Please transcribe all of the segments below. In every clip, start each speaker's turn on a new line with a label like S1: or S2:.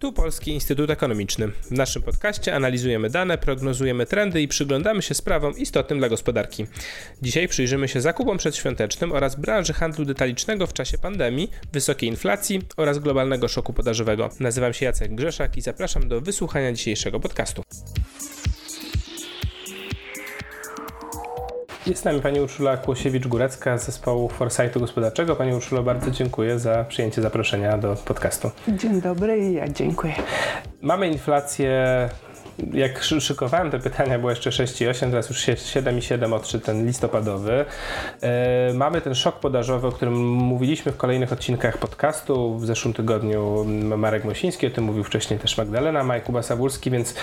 S1: Tu Polski Instytut Ekonomiczny. W naszym podcaście analizujemy dane, prognozujemy trendy i przyglądamy się sprawom istotnym dla gospodarki. Dzisiaj przyjrzymy się zakupom przedświątecznym oraz branży handlu detalicznego w czasie pandemii, wysokiej inflacji oraz globalnego szoku podażowego. Nazywam się Jacek Grzeszak i zapraszam do wysłuchania dzisiejszego podcastu. Jest z nami pani Urszula Kłosiewicz-Górecka z zespołu Foresightu Gospodarczego. Pani Urszulo, bardzo dziękuję za przyjęcie zaproszenia do podcastu.
S2: Dzień dobry i ja dziękuję.
S1: Mamy inflację jak szykowałem te pytania, było jeszcze 6,8, teraz już 7,7 odszedł ten listopadowy. E, mamy ten szok podażowy, o którym mówiliśmy w kolejnych odcinkach podcastu. W zeszłym tygodniu Marek Mosiński, o tym mówił wcześniej też Magdalena, Majkuba Sawulski, więc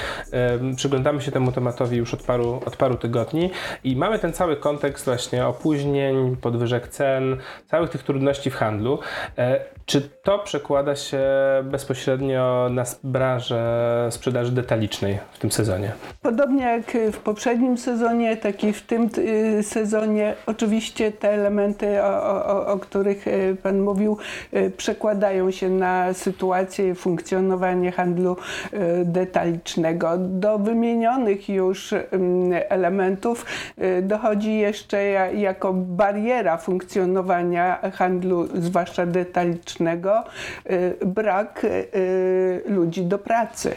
S1: przyglądamy się temu tematowi już od paru, od paru tygodni i mamy ten cały kontekst właśnie opóźnień, podwyżek cen, całych tych trudności w handlu. E, czy to przekłada się bezpośrednio na branżę sprzedaży detalicznej w tym sezonie?
S2: Podobnie jak w poprzednim sezonie, tak i w tym y, sezonie, oczywiście te elementy, o, o, o których y, Pan mówił, y, przekładają się na sytuację funkcjonowanie handlu detalicznego. Do wymienionych już elementów dochodzi jeszcze jako bariera funkcjonowania handlu, zwłaszcza detalicznego brak ludzi do pracy.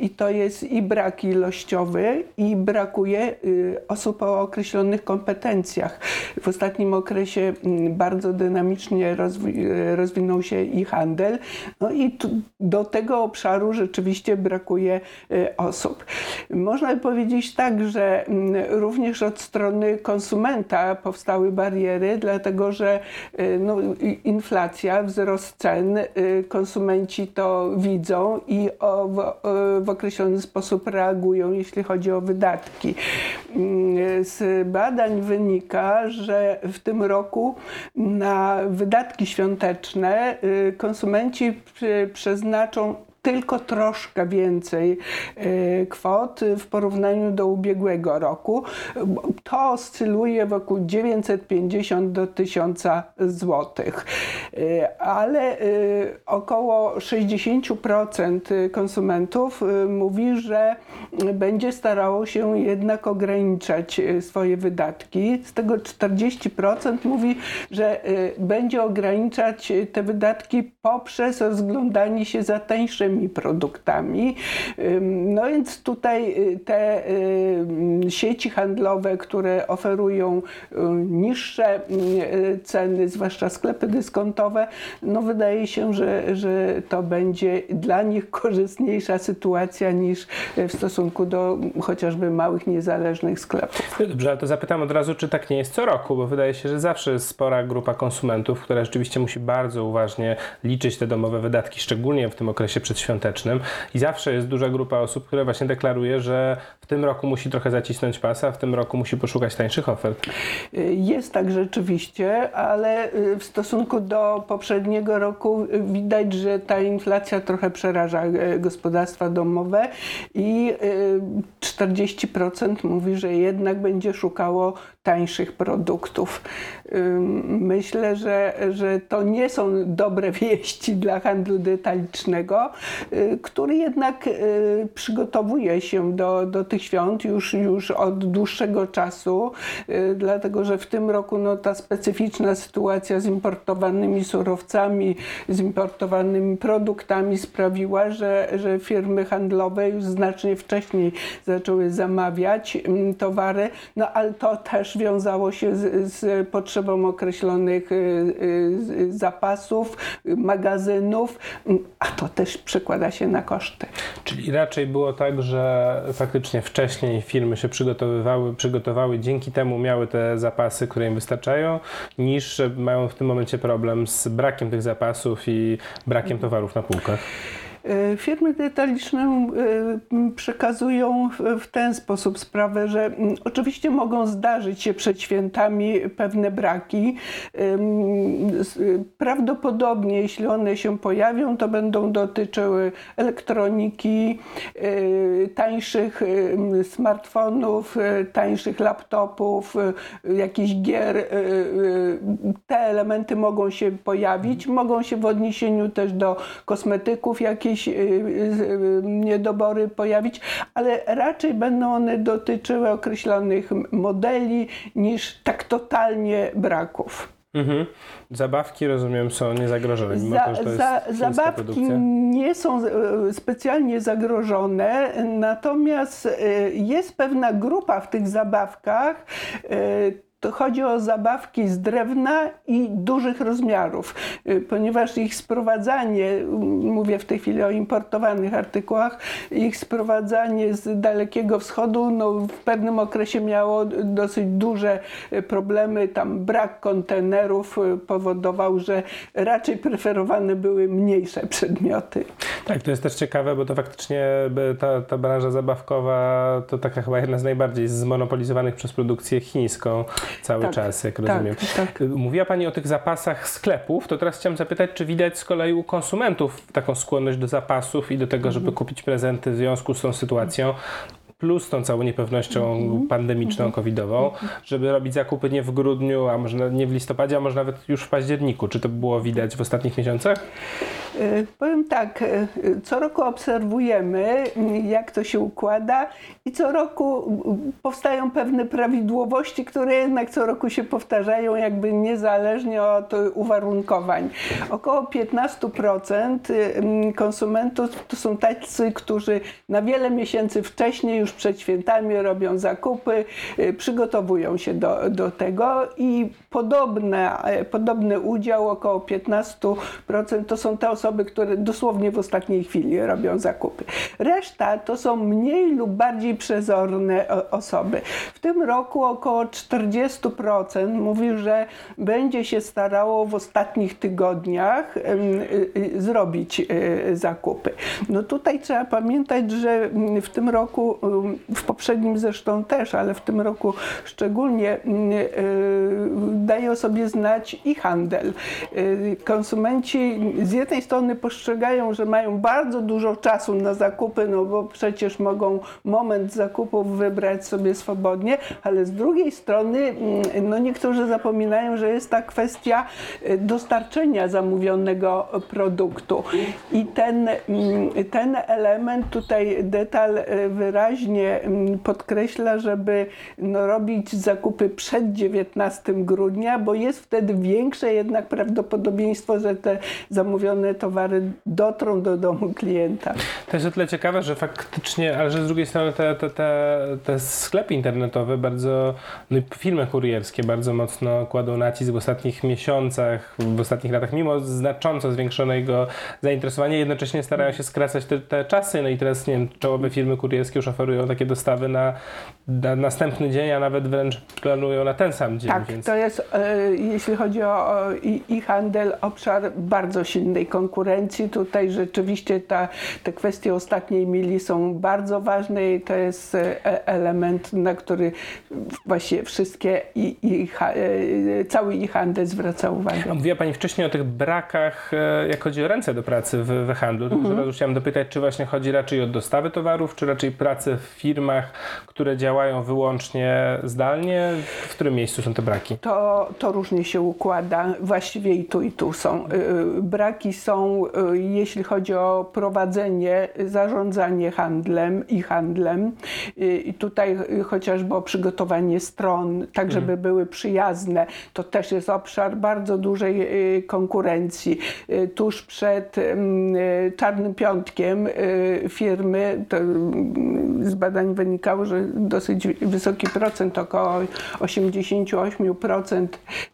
S2: I to jest i brak ilościowy, i brakuje osób o określonych kompetencjach. W ostatnim okresie mm, bardzo dynamicznie rozwinął się i handel. No i do tego obszaru rzeczywiście brakuje osób. Można powiedzieć tak, że mm, również od strony konsumenta powstały bariery, dlatego że no, inflacja wzrost cen, y, konsumenci to widzą i w określony sposób reagują, jeśli chodzi o wydatki. Mm, z badań wynika, że w tym roku na wydatki świąteczne y, konsumenci przeznaczą tylko troszkę więcej e, kwot w porównaniu do ubiegłego roku. To oscyluje wokół 950 do 1000 zł. E, ale e, około 60% konsumentów mówi, że będzie starało się jednak ograniczać swoje wydatki. Z tego 40% mówi, że będzie ograniczać te wydatki poprzez rozglądanie się za tańszymi produktami. No więc tutaj y, te y, sieci handlowe, które oferują y, niższe ceny, zwłaszcza sklepy dyskontowe, no wydaje się, że, że to będzie dla nich korzystniejsza sytuacja niż w stosunku do chociażby małych, niezależnych sklepów.
S1: Dobrze, ale to zapytam od razu, czy tak nie jest co roku, bo wydaje się, że zawsze jest spora grupa konsumentów, która rzeczywiście musi bardzo uważnie liczyć te domowe wydatki, szczególnie w tym okresie przed świątecznym i zawsze jest duża grupa osób, które właśnie deklaruje, że w tym roku musi trochę zacisnąć pasa, w tym roku musi poszukać tańszych ofert.
S2: Jest tak rzeczywiście, ale y, w stosunku do poprzedniego roku widać, że ta inflacja trochę przeraża y, gospodarstwa domowe i 40% y, mówi, że jednak będzie szukało tańszych produktów. Myślę, że, że to nie są dobre wieści dla handlu detalicznego, y, który jednak y, przygotowuje się do, do tych świąt już, już od dłuższego czasu, y, dlatego że w tym roku no, ta specyficzna sytuacja z importowanymi surowcami, z importowanymi produktami sprawiła, że, że firmy handlowe już znacznie wcześniej zaczęły zamawiać towary, no ale to też wiązało się z, z potrzebą określonych zapasów, magazynów, a to też przekłada się na koszty.
S1: Czyli raczej było tak, że faktycznie wcześniej firmy się przygotowywały, przygotowały, dzięki temu miały te zapasy, które im wystarczają, niż mają w tym momencie problem z brakiem tych zapasów i brakiem towarów na półkach.
S2: E, firmy detaliczne e, przekazują w ten sposób sprawę, że oczywiście mogą zdarzyć się przed świętami pewne braki. Prawdopodobnie, jeśli one się pojawią, to będą dotyczyły elektroniki, e, tańszych smartfonów, tańszych laptopów, jakichś gier. Te elementy mogą się pojawić, mogą się w odniesieniu też do kosmetyków jakieś jakieś niedobory pojawić, ale raczej będą one dotyczyły określonych modeli niż tak totalnie braków.
S1: Mhm. Zabawki, rozumiem, są niezagrożone. Mimo
S2: Za,
S1: to, że to
S2: za, zabawki
S1: produkcja.
S2: nie są specjalnie zagrożone, natomiast jest pewna grupa w tych zabawkach. To chodzi o zabawki z drewna i dużych rozmiarów, e, ponieważ ich sprowadzanie, m, mówię w tej chwili o importowanych artykułach, ich sprowadzanie z Dalekiego Wschodu no, w pewnym okresie miało dosyć duże e, problemy. Tam brak kontenerów powodował, że raczej preferowane były mniejsze przedmioty.
S1: Tak, to jest też ciekawe, bo to faktycznie ta, ta branża zabawkowa to taka chyba jedna z najbardziej zmonopolizowanych przez produkcję chińską cały
S2: Tak,
S1: czas, jak
S2: tak,
S1: rozumiem.
S2: tak.
S1: Mówiła Pani o tych zapasach sklepów, to teraz chciałem zapytać, czy widać z kolei u konsumentów taką skłonność do zapasów i do tego, żeby kupić prezenty w związku z tą sytuacją? Plus tą całą niepewnością pandemiczną, covidową, żeby robić zakupy nie w grudniu, a może nie w listopadzie, a może nawet już w październiku. Czy to było widać w ostatnich miesiącach?
S2: E, Powiem tak, e, co roku obserwujemy, m, jak to się układa i co roku m, powstają pewne prawidłowości, które jednak co roku się powtarzają, jakby niezależnie od uwarunkowań. Około 15% m, konsumentów to są tacy, którzy na wiele miesięcy wcześniej, już przed świętami robią zakupy, e, przygotowują się do, do tego i podobne, e, podobny udział, około 15% to są te osoby, które dosłownie w ostatniej chwili robią zakupy. Reszta to są mniej lub bardziej przezorne o- osoby. W tym roku około 40% mówi, że będzie się starało w ostatnich tygodniach y, y, zrobić y, zakupy. No tutaj trzeba pamiętać, że mm, w tym roku, ym, w poprzednim zresztą też, ale w tym roku szczególnie mm, y, daje o sobie znać i handel. Konsumenci z jednej strony postrzegają, że mają bardzo dużo czasu na zakupy, no bo przecież mogą moment zakupów wybrać sobie swobodnie, ale z drugiej strony mm, no niektórzy zapominają, że jest ta kwestia y, dostarczenia zamówionego produktu. I ten, mm, ten element tutaj detal y, wyraźnie mm, podkreśla, żeby no, robić zakupy przed 19 grudnia, bo jest wtedy większe jednak prawdopodobieństwo, że te zamówione towary dotrą do domu klienta.
S1: To jest o tyle ciekawe, że faktycznie, ale że z drugiej strony te, te, te, te sklepy internetowe bardzo, no i firmy kurierskie bardzo mocno kładą nacisk w ostatnich miesiącach, w ostatnich latach, mimo znacząco zwiększonego zainteresowania, jednocześnie starają się skracać te, te czasy. No i teraz, nie wiem, czołowe firmy kurierskie już oferują takie dostawy na, na następny dzień, a nawet wręcz planują na ten sam dzień.
S2: Tak,
S1: więc...
S2: to jest, e, jeśli chodzi o, o i, i handel, obszar bardzo silnej konkurencji. Tutaj rzeczywiście ta, te kwestie ostatniej mili są bardzo ważne i to jest e, element, na który właściwie wszystkie i, i, e, cały i handel zwraca
S1: A
S2: uwagę.
S1: Mówiła Pani wcześniej o tych brakach, e, jak chodzi o ręce do pracy w, we handlu. Tylko
S2: Mhm.
S1: teraz chciałem dopytać, czy właśnie chodzi raczej o dostawy towarów, czy raczej pracę w firmach, które działają wyłącznie zdalnie? W którym miejscu są te braki?
S2: To, to różnie się układa, właściwie i tu, i tu są. Braki są, y, jeśli chodzi o prowadzenie, zarządzanie handlem i handlem. Y, I tutaj y, chociażby o przygotowanie stron, tak żeby były przyjazne. To też jest obszar bardzo dużej konkurencji. Tuż przed mm, Czarnym Piątkiem firmy, to mm, z badań wynikało, że dosyć wysoki procent, około 88%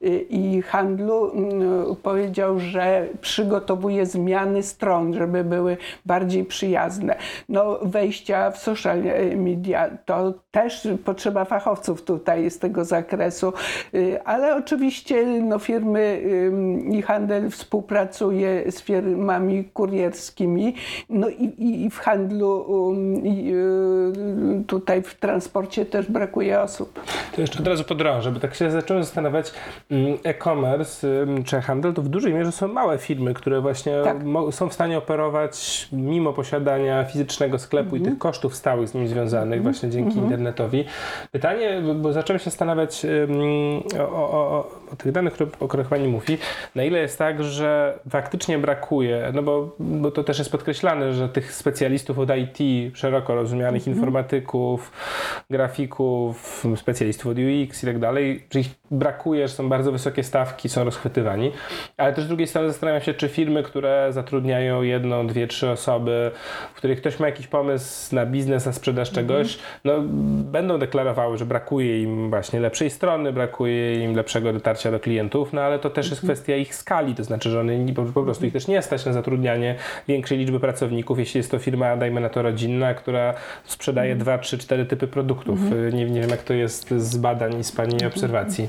S2: y, i handlu mm, powiedział, że przygotowuje zmiany stron, żeby były bardziej przyjazne. No, wejścia w social media to też potrzeba fachowców tutaj z tego zakresu, y, ale oczywiście no, firmy i handel współpracuje z firmami kurierskimi, no i, i, w handlu ym, i, y, tutaj w transporcie też brakuje osób.
S1: To jeszcze od razu podrążę, bo tak się zacząłem zastanawiać, mm, e-commerce mm, czy handel to w dużej mierze są małe firmy, które właśnie właśnie tak. są w stanie operować mimo posiadania fizycznego sklepu i tych kosztów stałych z nim związanych właśnie dzięki internetowi. Pytanie, bo zacząłem się zastanawiać o, o, o, o tych danych, o których Pani mówi, na ile jest tak, że faktycznie brakuje, no bo, bo to też jest podkreślane, że tych specjalistów od IT, szeroko rozumianych mm -hmm. informatyków, grafików, specjalistów od UX i tak dalej, że ich brakuje, że są bardzo wysokie stawki, są rozchwytywani, ale też z drugiej strony zastanawiam się, czy firmy, które zatrudniają jedną, dwie, trzy osoby, w których ktoś ma jakiś pomysł na biznes, na sprzedaż mhm. czegoś, no będą deklarowały, że brakuje im właśnie lepszej strony, brakuje im lepszego dotarcia do klientów, no ale to też jest mhm. kwestia ich skali, to znaczy, że one po, prostu ich też nie stać na zatrudnianie większej liczby pracowników, jeśli jest to firma, dajmy na to rodzinna, która sprzedaje mhm. dwa, trzy, cztery typy produktów. Nie, nie wiem, jak to jest z badań i z Pani obserwacji.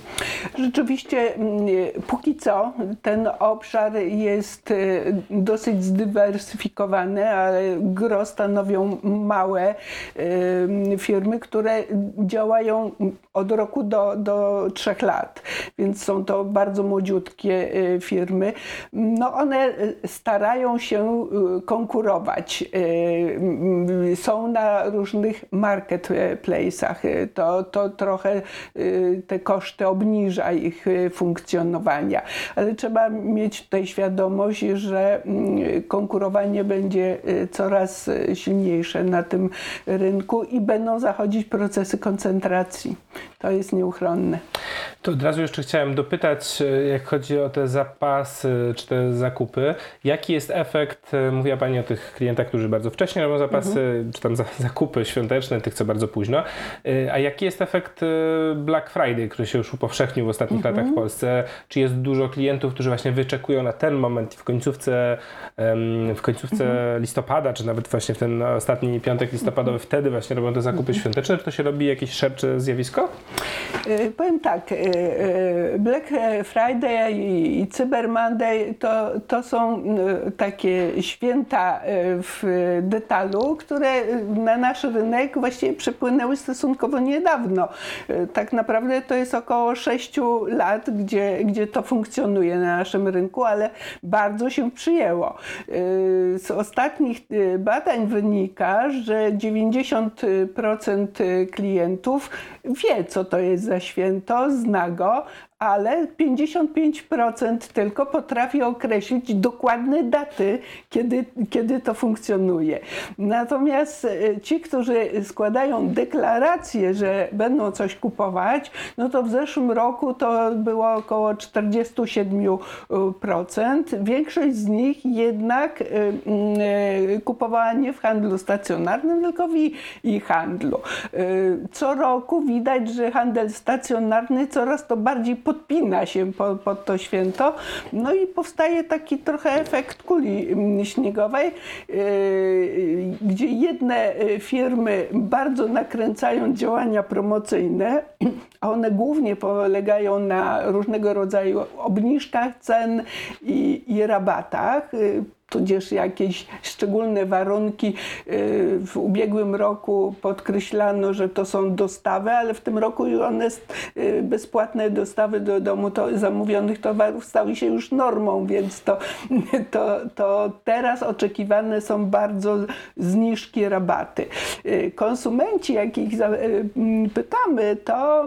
S2: Rzeczywiście, mm, póki co ten obszar jest y, dosyć zdywersyfikowany, ale gro stanowią małe y, firmy, które działają od roku do, do trzech lat, więc są to bardzo młodziutkie y, firmy. No one starają się konkurować. Są na różnych marketplace'ach. To, to trochę te koszty obniża ich y, funkcjonowania. Ale trzeba mieć tutaj świadomość, że mm, konkurowanie będzie y, coraz y, silniejsze na tym rynku i będą zachodzić procesy koncentracji. To jest nieuchronne.
S1: To od razu jeszcze chciałem dopytać, jak chodzi o te zapasy czy te zakupy, jaki jest efekt, mówiła Pani o tych klientach, którzy bardzo wcześnie robią zapasy, mhm. czy tam zakupy świąteczne, tych co bardzo późno, a jaki jest efekt Black Friday, który się już upowszechnił w ostatnich mhm. latach w Polsce? Czy jest dużo klientów, którzy właśnie wyczekują na ten moment w końcówce, w końcówce mhm. listopada, czy nawet właśnie w ten ostatni piątek listopadowy, mhm. wtedy właśnie robią te zakupy mhm. świąteczne? Czy to się robi jakieś szersze zjawisko?
S2: E, powiem tak, e, e, Black Friday i Cyber Monday to, to są takie święta w detalu, które na nasz rynek właściwie przepłynęły stosunkowo niedawno. Tak naprawdę to jest około 6 lat, gdzie, gdzie to funkcjonuje na naszym rynku, ale bardzo się przyjęło. Z ostatnich badań wynika, że 90% klientów wie, co to jest za święto, zna go, ale 55% tylko potrafi określić dokładne daty, kiedy, kiedy to funkcjonuje. Natomiast e, ci, którzy składają deklarację, że będą coś kupować, no to w zeszłym roku to było około 47%. Większość z nich jednak e, e, kupowała nie w handlu stacjonarnym, tylko w e-handlu. Co roku widać, że handel stacjonarny coraz to bardziej podpina się pod, pod to święto. No i powstaje taki trochę efekt kuli mm, śniegowej, yy, gdzie jedne y, firmy bardzo nakręcają działania promocyjne, a one głównie polegają na różnego rodzaju obniżkach cen i, i rabatach y, tudzież jakieś szczególne warunki. Y, w ubiegłym roku podkreślano, że to są dostawy, ale w tym roku one y, bezpłatne dostawy do domu to, zamówionych towarów stały się już normą, więc to, to, to teraz oczekiwane są bardzo zniżki, rabaty. Y, konsumenci, jakich pytamy, to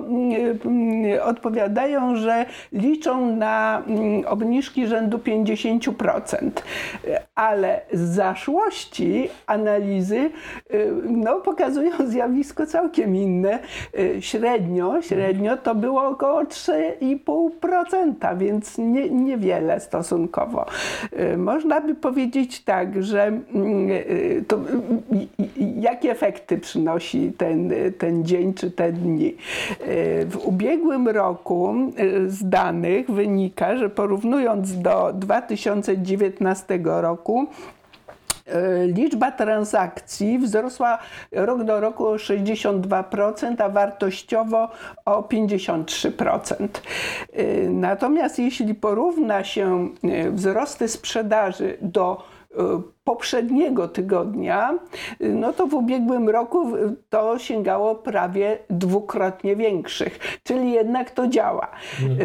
S2: odpowiadają, że liczą na obniżki rzędu 50% ale z zaszłości analizy y, no, pokazują zjawisko całkiem inne. Y, średnio, średnio to było około 3,5%, więc nie, niewiele stosunkowo. Można by powiedzieć tak, że mm, to, jakie efekty przynosi ten, ten dzień czy te dni. W ubiegłym roku z danych wynika, że porównując do 2019 roku e, liczba transakcji wzrosła rok do roku o 62%, a wartościowo o 53%. E, natomiast jeśli porówna się e, wzrosty sprzedaży do poprzedniego tygodnia, no to w ubiegłym roku to sięgało prawie dwukrotnie większych, czyli jednak to działa.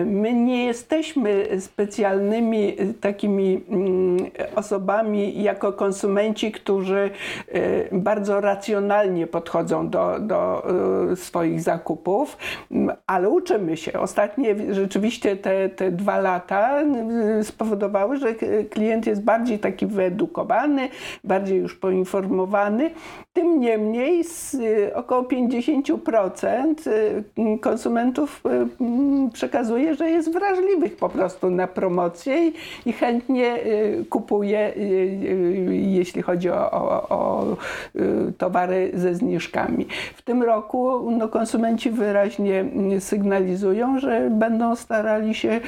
S2: My nie jesteśmy specjalnymi takimi mm, osobami jako konsumenci, którzy y, bardzo racjonalnie podchodzą do, do y, swoich zakupów, ale uczymy się. Ostatnie rzeczywiście te, te dwa lata y, spowodowały, że klient jest bardziej taki wyedukowany, bardziej już poinformowany. Tym niemniej z y, około 50% y, konsumentów y, przekazuje, że jest wrażliwych po prostu na promocję i, chętnie kupuje, jeśli chodzi o, o, o, towary ze zniżkami. W tym roku no, konsumenci wyraźnie sygnalizują, że będą starali się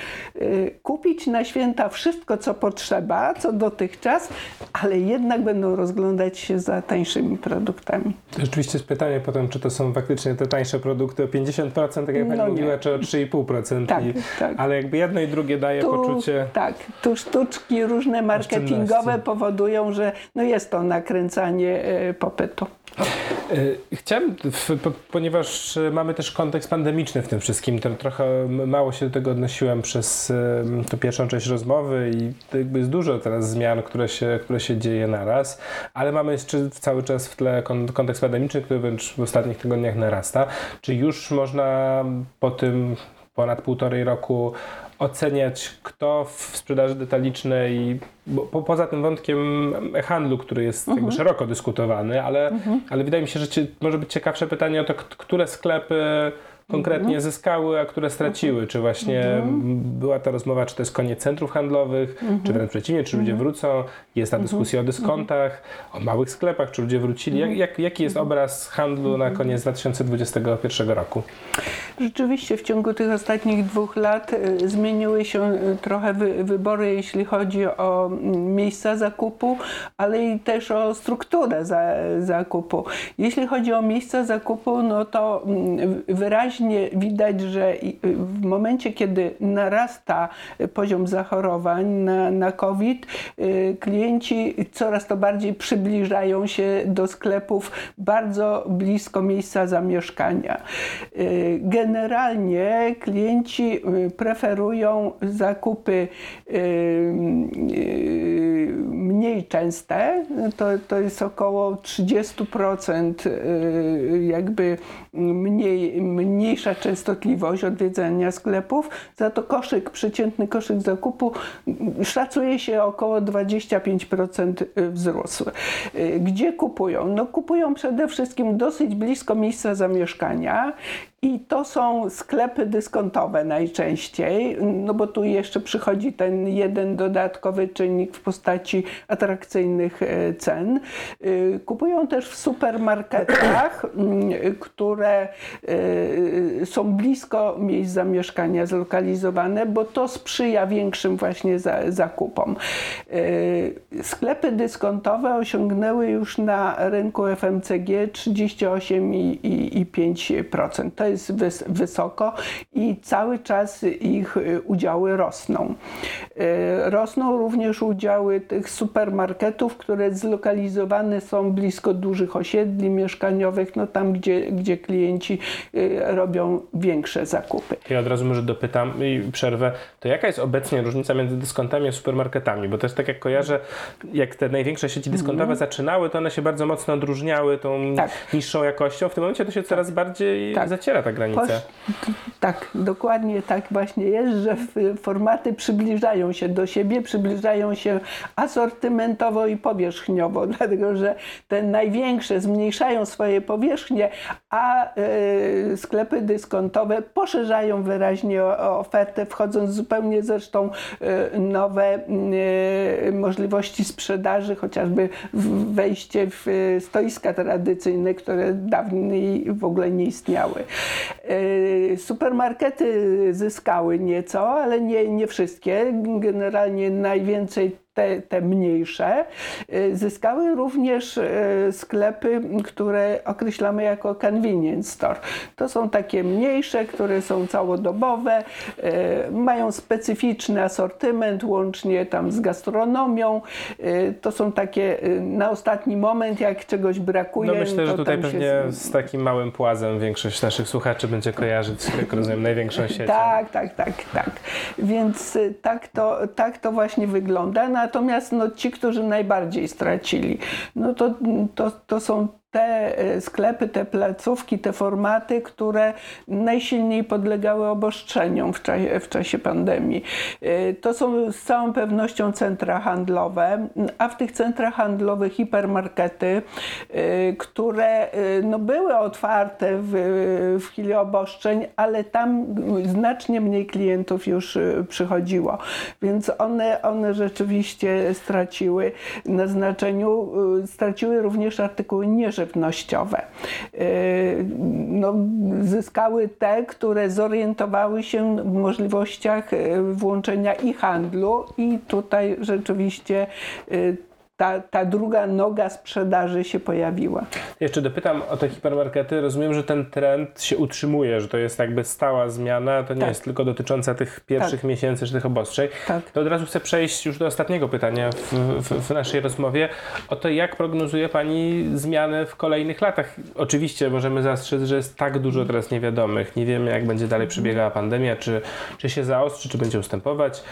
S2: kupić na święta wszystko, co potrzeba, co dotychczas, ale jednak będą rozglądać się za tańszymi produktami.
S1: Rzeczywiście jest pytanie potem, czy to są faktycznie te tańsze produkty o 50%, tak jak Pani no mówiła, czy o 3,5%.
S2: Tak, I, tak.
S1: Ale jakby jedno i drugie daje tu, poczucie...
S2: Tak, tu sztuczki różne marketingowe powodują, że no jest to nakręcanie e, popytu.
S1: E, chciałem, ponieważ mamy też kontekst pandemiczny w tym wszystkim, to trochę mało się do tego odnosiłem przez tę pierwszą część rozmowy i jakby jest dużo teraz zmian, które się, które się dzieje naraz, ale mamy jeszcze cały czas w tle kontekst pandemiczny, który wręcz w ostatnich tygodniach narasta. Czy już można po tym ponad półtorej roku oceniać, kto w sprzedaży detalicznej, po, poza tym wątkiem handlu, który jest mhm. szeroko dyskutowany, ale, mhm. ale wydaje mi się, że może być ciekawsze pytanie o to, które sklepy konkretnie mhm. zyskały, a które straciły? Czy właśnie mhm. była ta rozmowa, czy to jest koniec centrów handlowych, mhm. czy wręcz przeciwnie, czy ludzie wrócą? Jest ta dyskusja o dyskontach, o małych sklepach, czy ludzie wrócili? Jak, jak, jaki jest obraz handlu na koniec 2021 roku?
S2: Rzeczywiście w ciągu tych ostatnich dwóch lat y, zmieniły się y, trochę wy, wybory, jeśli chodzi o miejsca zakupu, ale i też o strukturę za, zakupu. Jeśli chodzi o miejsca zakupu, no to wyraźnie widać, że w momencie, kiedy narasta poziom zachorowań na, na COVID, klienci coraz to bardziej przybliżają się do sklepów bardzo blisko miejsca zamieszkania. Y, generalnie klienci y, preferują zakupy mniej częste, to, to jest około 30% jakby mniej mniejsza częstotliwość odwiedzania sklepów, za to koszyk, przeciętny koszyk zakupu szacuje się około 25% wzrósł. Gdzie kupują? No kupują przede wszystkim dosyć blisko miejsca zamieszkania i to są sklepy dyskontowe najczęściej, no bo tu jeszcze przychodzi ten jeden dodatkowy czynnik w postaci atrakcyjnych e, cen. E, kupują też w supermarketach, które e, są blisko miejsc zamieszkania zlokalizowane, bo to sprzyja większym właśnie zakupom. Sklepy dyskontowe osiągnęły już na rynku FMCG 38,5%. To jest wysoko i cały czas ich y, udziały rosną. Y, rosną również udziały tych supermarketów, które zlokalizowane są blisko dużych osiedli mieszkaniowych, no tam gdzie, gdzie klienci y, robią większe zakupy.
S1: Ja od razu może dopytam i przerwę, to jaka jest obecnie różnica między dyskontami a supermarketami? Bo też tak jak kojarzę, jak te największe sieci dyskontowe mm. zaczynały, to one się bardzo mocno odróżniały tą tak. niższą jakością. W tym momencie to się coraz bardziej tak. zaciera ta granica. Posz...
S2: Tak, dokładnie tak właśnie jest, że formaty przybliżają się do siebie, przybliżają się asortymentowo i powierzchniowo, dlatego że te największe zmniejszają swoje powierzchnie, a y, sklepy dyskontowe poszerzają wyraźnie ofertę, wchodząc zupełnie zresztą y, nowe y, możliwości sprzedaży, chociażby wejście w stoiska tradycyjne, które dawniej w ogóle nie istniały. E, supermarkety zyskały nieco, ale nie, nie wszystkie. Generalnie najwięcej te, te mniejsze. Zyskały również sklepy, które określamy jako convenience store. To są takie mniejsze, które są całodobowe, mają specyficzny asortyment, łącznie tam z gastronomią. To są takie na ostatni moment, jak czegoś brakuje.
S1: No myślę, że tutaj pewnie z takim małym płazem większość naszych słuchaczy będzie kojarzyć, jak rozumiem, największą sieć.
S2: Tak, tak, tak, tak. Więc y, tak to, tak to właśnie wygląda. Natomiast no, ci, którzy najbardziej stracili, no to, to, to są te e, sklepy, te placówki, te formaty, które najsilniej podlegały obostrzeniom w czasie, w czasie pandemii. E, to są z całą pewnością centra handlowe, a w tych centrach handlowych hipermarkety, e, które no, były otwarte w, w chwili obostrzeń, ale tam znacznie mniej klientów już przychodziło. Więc one, one rzeczywiście straciły na znaczeniu, straciły również artykuły nieżywnościowe żywnościowe. Y, no, zyskały te, które zorientowały się w możliwościach y, włączenia i handlu i tutaj rzeczywiście y, ta, ta druga noga sprzedaży się pojawiła.
S1: Jeszcze dopytam o te hipermarkety. Rozumiem, że ten trend się utrzymuje, że to jest jakby stała zmiana, to nie tak. jest tylko dotycząca tych pierwszych tak. miesięcy czy tych obostrzeń. Tak. To od razu chcę przejść już do ostatniego pytania w, w, w, naszej rozmowie o to, jak prognozuje Pani zmiany w kolejnych latach. Oczywiście możemy zastrzec, że jest tak dużo teraz niewiadomych. Nie wiemy, jak będzie dalej przebiegała pandemia, czy, czy się zaostrzy, czy będzie ustępować.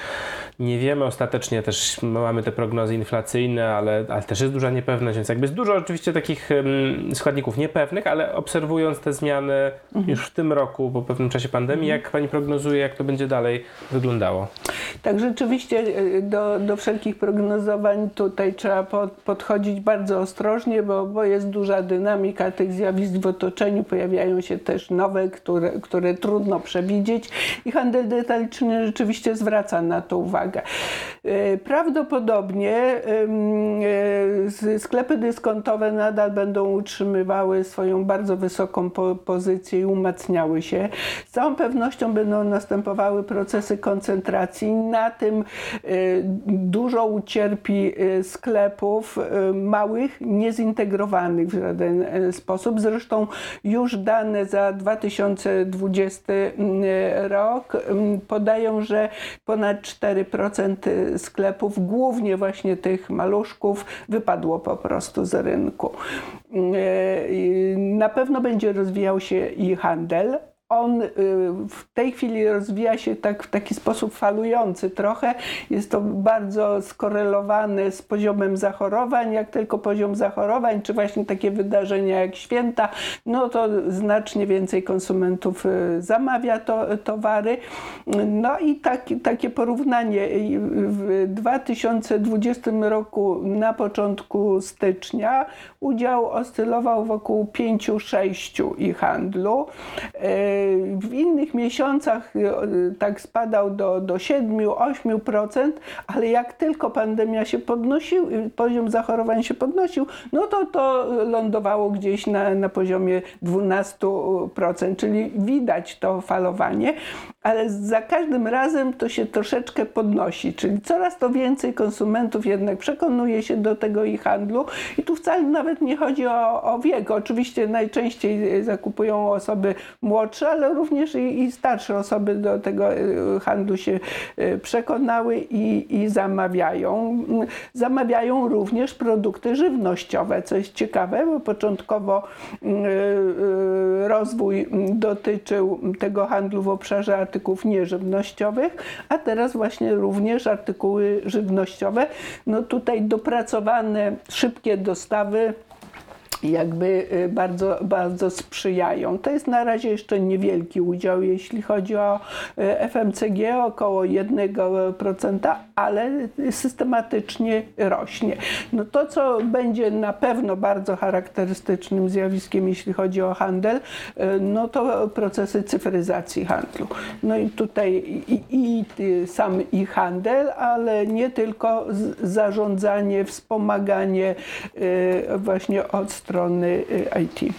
S1: Nie wiemy ostatecznie też, mamy te prognozy inflacyjne, ale, ale też jest duża niepewność, więc jakby jest dużo oczywiście takich um, składników niepewnych, ale obserwując te zmiany mhm. już w tym roku, po pewnym czasie pandemii, mhm. jak Pani prognozuje, jak to będzie dalej wyglądało?
S2: Tak, rzeczywiście e, do, do wszelkich prognozowań tutaj trzeba pod, podchodzić bardzo ostrożnie, bo, bo jest duża dynamika tych zjawisk w otoczeniu, pojawiają się też nowe, które, które trudno przewidzieć i handel detaliczny rzeczywiście zwraca na to uwagę. E, prawdopodobnie e, sklepy dyskontowe nadal będą utrzymywały swoją bardzo wysoką pozycję i umacniały się. Z całą pewnością będą następowały procesy koncentracji. Na tym e, dużo ucierpi sklepów małych, niezintegrowanych w żaden sposób. Zresztą już dane za 2020 rok podają, że ponad 4% sklepów, głównie właśnie tych maluszków, wypadło po prostu z rynku. E, na pewno będzie rozwijał się i handel, on y, w tej chwili rozwija się tak, w taki sposób falujący trochę. Jest to bardzo skorelowane z poziomem zachorowań. Jak tylko poziom zachorowań, czy właśnie takie wydarzenia jak święta, no to znacznie więcej konsumentów y, zamawia to, towary. No i tak, takie porównanie. W 2020 roku na początku stycznia udział oscylował wokół 5-6 i handlu. Y, w innych miesiącach e, tak spadał do, do 7-8%, ale jak tylko pandemia się podnosił, poziom zachorowań się podnosił, no to to lądowało gdzieś na, na poziomie 12%, czyli widać to falowanie ale za każdym razem to się troszeczkę podnosi, czyli coraz to więcej konsumentów jednak przekonuje się do tego i handlu i tu wcale nawet nie chodzi o, o wiek. Oczywiście najczęściej zakupują osoby młodsze, ale również i, i starsze osoby do tego y, handlu się y, przekonały i, i zamawiają. Zamawiają również produkty żywnościowe, co jest ciekawe, bo początkowo y, rozwój dotyczył tego handlu w obszarze artykułów nieżywnościowych, a teraz właśnie również artykuły żywnościowe. No tutaj dopracowane szybkie dostawy jakby y, bardzo, bardzo sprzyjają. To jest na razie jeszcze niewielki udział, jeśli chodzi o y, FMCG, około 1%, ale systematycznie rośnie. No to, co będzie na pewno bardzo charakterystycznym zjawiskiem, jeśli chodzi o handel, y, no to procesy cyfryzacji handlu. No i tutaj i, i sam i handel, ale nie tylko zarządzanie, wspomaganie właśnie od strony y, IT.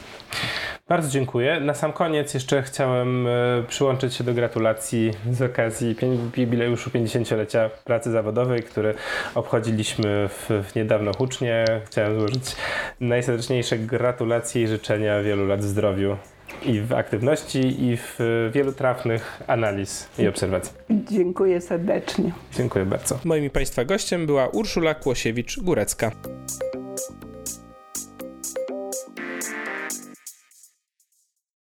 S1: Bardzo dziękuję. Na sam koniec jeszcze chciałem e, przyłączyć się do gratulacji z okazji jubileuszu 50-lecia pracy zawodowej, który obchodziliśmy w, w niedawno hucznie. Chciałem złożyć najserdeczniejsze gratulacje i życzenia wielu lat w zdrowiu i w aktywności, i w wielu trafnych analiz i obserwacji.
S2: Dziękuję serdecznie.
S1: Dziękuję bardzo. Moim Państwa gościem była Urszula Kłosiewicz-Górecka.